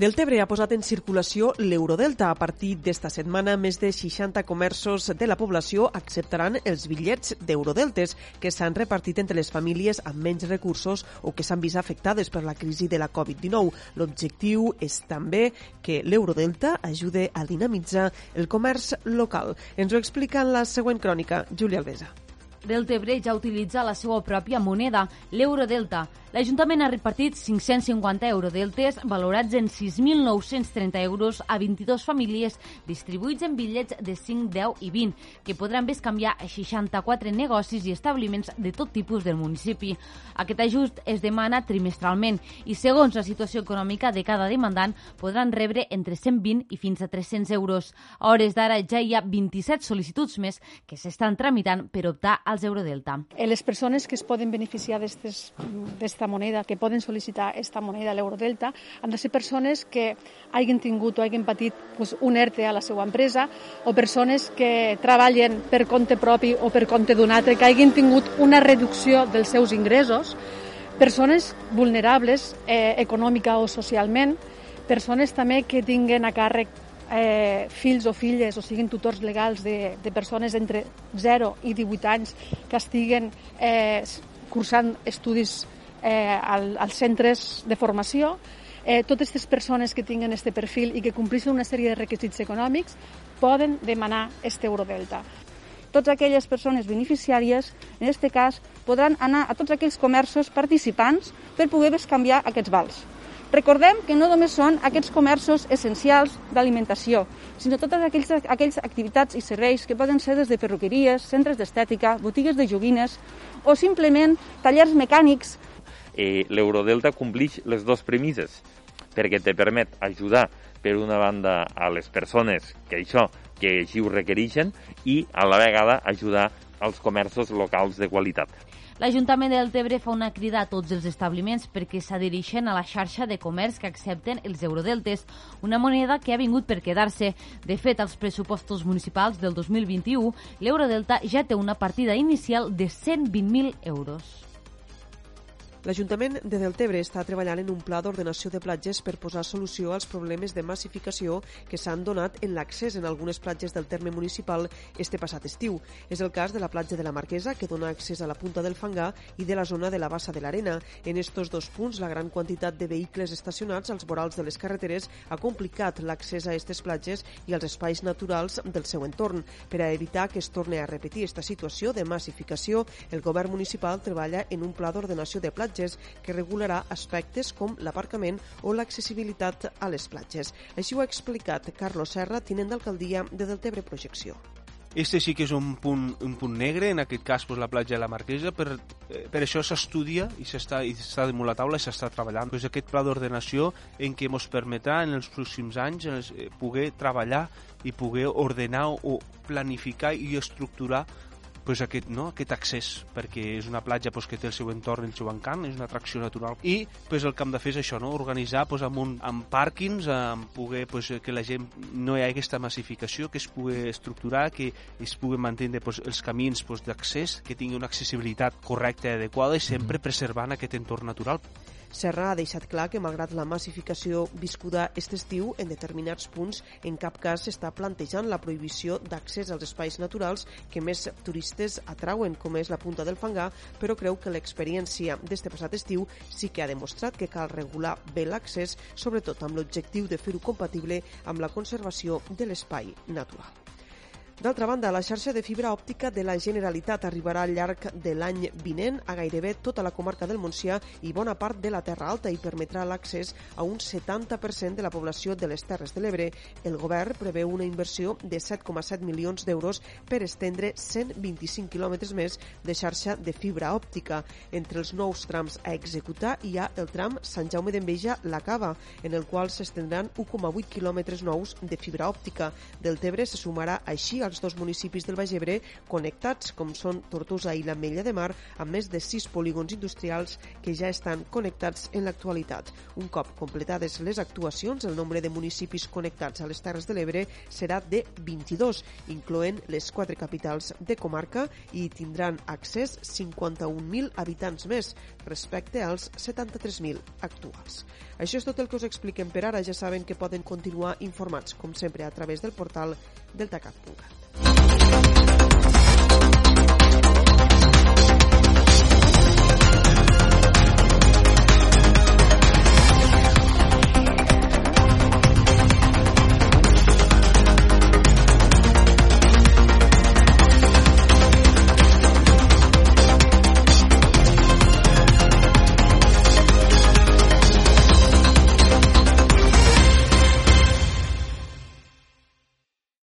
Deltebre ha posat en circulació l'Eurodelta. A partir d'esta setmana, més de 60 comerços de la població acceptaran els bitllets d'Eurodeltes que s'han repartit entre les famílies amb menys recursos o que s'han vist afectades per la crisi de la Covid-19. L'objectiu és també que l'Eurodelta ajude a dinamitzar el comerç local. Ens ho explica en la següent crònica, Júlia Alvesa. Deltebre ja utilitza la seva pròpia moneda, l'Eurodelta. L'Ajuntament ha repartit 550 eurodeltes valorats en 6.930 euros a 22 famílies distribuïts en bitllets de 5, 10 i 20, que podran bescanviar a 64 negocis i establiments de tot tipus del municipi. Aquest ajust es demana trimestralment i, segons la situació econòmica de cada demandant, podran rebre entre 120 i fins a 300 euros. A hores d'ara ja hi ha 27 sol·licituds més que s'estan tramitant per optar als Eurodelta. Eh, les persones que es poden beneficiar d'aquesta esta moneda, que poden sol·licitar esta moneda, l'eurodelta, han de ser persones que hagin tingut o hagin patit pues, un ERTE a la seva empresa o persones que treballen per compte propi o per compte d'un altre, que hagin tingut una reducció dels seus ingressos, persones vulnerables eh, econòmica o socialment, persones també que tinguen a càrrec eh, fills o filles o siguin tutors legals de, de persones entre 0 i 18 anys que estiguen eh, cursant estudis eh, al, als centres de formació, eh, totes aquestes persones que tinguen aquest perfil i que compleixen una sèrie de requisits econòmics poden demanar este Eurodelta. Totes aquelles persones beneficiàries, en aquest cas, podran anar a tots aquells comerços participants per poder bescanviar aquests vals. Recordem que no només són aquests comerços essencials d'alimentació, sinó totes aquells, aquells activitats i serveis que poden ser des de perruqueries, centres d'estètica, botigues de joguines o simplement tallers mecànics eh, l'Eurodelta complix les dues premisses, perquè te permet ajudar per una banda a les persones que això que així ho requereixen i a la vegada ajudar als comerços locals de qualitat. L'Ajuntament del Tebre fa una crida a tots els establiments perquè s'adhereixen a la xarxa de comerç que accepten els eurodeltes, una moneda que ha vingut per quedar-se. De fet, als pressupostos municipals del 2021, l'eurodelta ja té una partida inicial de 120.000 euros. L'Ajuntament de Deltebre està treballant en un pla d'ordenació de platges per posar solució als problemes de massificació que s'han donat en l'accés en algunes platges del terme municipal este passat estiu. És el cas de la platja de la Marquesa, que dona accés a la punta del Fangar, i de la zona de la Bassa de l'Arena. En estos dos punts, la gran quantitat de vehicles estacionats als vorals de les carreteres ha complicat l'accés a aquestes platges i als espais naturals del seu entorn. Per a evitar que es torni a repetir aquesta situació de massificació, el govern municipal treballa en un pla d'ordenació de platges platges que regularà aspectes com l'aparcament o l'accessibilitat a les platges. Així ho ha explicat Carlos Serra, tinent d'alcaldia de Deltebre Projecció. Este sí que és un punt, un punt negre, en aquest cas pues, la platja de la Marquesa, per, eh, per això s'estudia i s'està damunt la taula i s'està treballant. Pues, aquest pla d'ordenació en què ens permetrà en els pròxims anys eh, poder treballar i poder ordenar o planificar i estructurar pues, aquest, no? aquest accés, perquè és una platja pues, que té el seu entorn, el seu encant, és una atracció natural. I pues, el que hem de fer és això, no? organitzar pues, amb, un, amb pàrquings, amb poder pues, que la gent no hi hagi aquesta massificació, que es pugui estructurar, que es pugui mantenir pues, els camins pues, d'accés, que tingui una accessibilitat correcta i adequada i sempre mm-hmm. preservant aquest entorn natural. Serra ha deixat clar que, malgrat la massificació viscuda aquest estiu, en determinats punts en cap cas s'està plantejant la prohibició d'accés als espais naturals que més turistes atrauen, com és la Punta del Fangar, però creu que l'experiència d'este passat estiu sí que ha demostrat que cal regular bé l'accés, sobretot amb l'objectiu de fer-ho compatible amb la conservació de l'espai natural. D'altra banda, la xarxa de fibra òptica de la Generalitat arribarà al llarg de l'any vinent a gairebé tota la comarca del Montsià i bona part de la Terra Alta i permetrà l'accés a un 70% de la població de les Terres de l'Ebre. El govern preveu una inversió de 7,7 milions d'euros per estendre 125 quilòmetres més de xarxa de fibra òptica. Entre els nous trams a executar hi ha el tram Sant Jaume d'Enveja-La Cava, en el qual s'estendran 1,8 quilòmetres nous de fibra òptica. Del Tebre se sumarà així al els dos municipis del Baix Ebre connectats, com són Tortosa i l'Ametlla de Mar, amb més de sis polígons industrials que ja estan connectats en l'actualitat. Un cop completades les actuacions, el nombre de municipis connectats a les Terres de l'Ebre serà de 22, incloent les quatre capitals de comarca i tindran accés 51.000 habitants més respecte als 73.000 actuals. Això és tot el que us expliquem per ara. Ja saben que poden continuar informats, com sempre, a través del portal deltacat.cat.